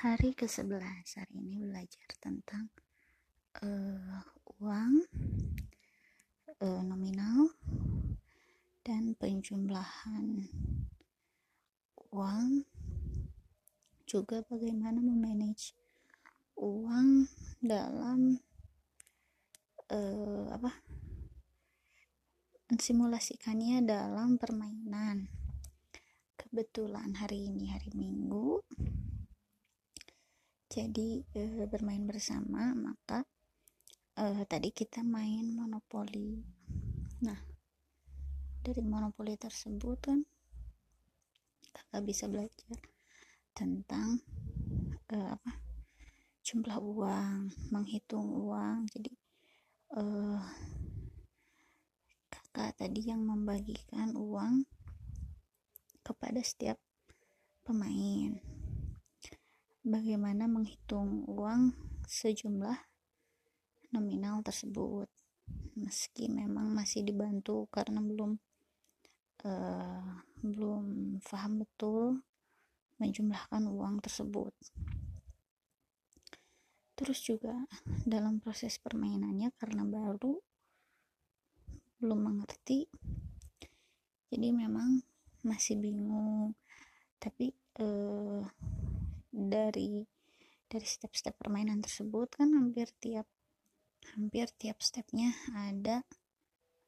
hari ke-11 hari ini belajar tentang uh, uang uh, nominal dan penjumlahan uang. Juga bagaimana memanage uang dalam uh, apa mensimulasikannya dalam permainan. Kebetulan hari ini hari Minggu jadi e, bermain bersama maka e, tadi kita main monopoli nah dari monopoli tersebut kan kakak bisa belajar tentang e, apa jumlah uang menghitung uang. Jadi e, kakak tadi yang membagikan uang kepada setiap pemain bagaimana menghitung uang sejumlah nominal tersebut. Meski memang masih dibantu karena belum uh, belum paham betul menjumlahkan uang tersebut. Terus juga dalam proses permainannya karena baru belum mengerti jadi memang masih bingung. Tapi uh, dari dari step-step permainan tersebut kan hampir tiap hampir tiap stepnya ada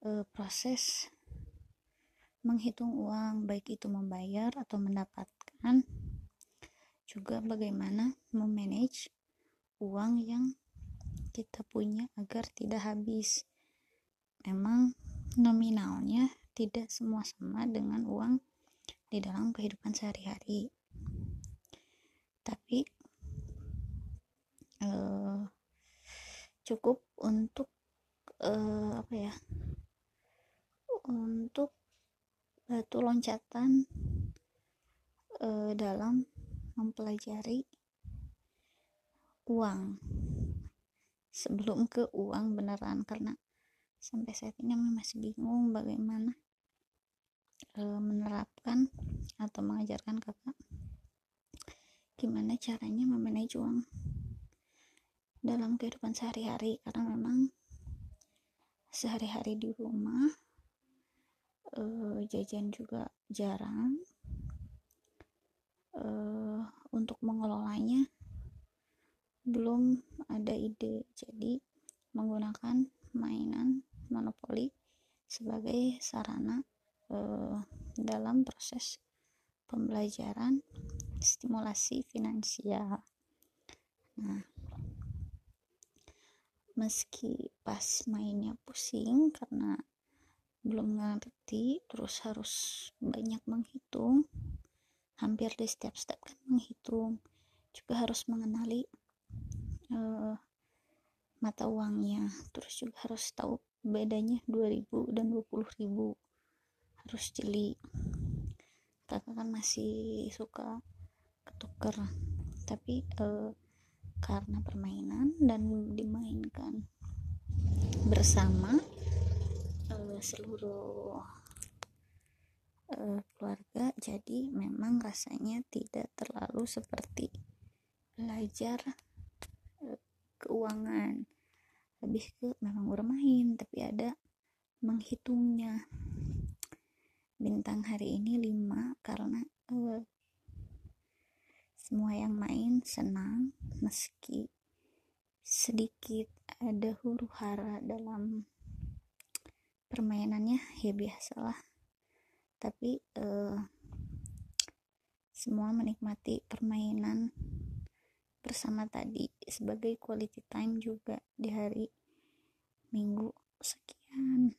e, proses menghitung uang baik itu membayar atau mendapatkan. Juga bagaimana memanage uang yang kita punya agar tidak habis. Memang nominalnya tidak semua sama dengan uang di dalam kehidupan sehari-hari tapi uh, cukup untuk uh, apa ya untuk batu loncatan uh, dalam mempelajari uang. Sebelum ke uang beneran karena sampai saat ini masih bingung bagaimana menerapkan atau mengajarkan kakak gimana caranya memanage uang dalam kehidupan sehari-hari? Karena memang sehari-hari di rumah uh, jajan juga jarang. Uh, untuk mengelolanya belum ada ide. Jadi menggunakan mainan monopoli sebagai sarana uh, dalam proses pembelajaran stimulasi finansial. Nah, meski pas mainnya pusing karena belum ngerti, terus harus banyak menghitung, hampir di setiap step kan menghitung, juga harus mengenali uh, mata uangnya, terus juga harus tahu bedanya 2000 dan 20000 harus jeli kakak kan masih suka ketuker tapi uh, karena permainan dan dimainkan bersama uh, seluruh uh, keluarga jadi memang rasanya tidak terlalu seperti belajar keuangan. Lebih ke memang bermain tapi ada menghitungnya. Bintang hari ini 5 karena uh, semua yang main senang meski sedikit ada huru hara dalam permainannya ya biasalah. Tapi uh, semua menikmati permainan bersama tadi sebagai quality time juga di hari minggu. Sekian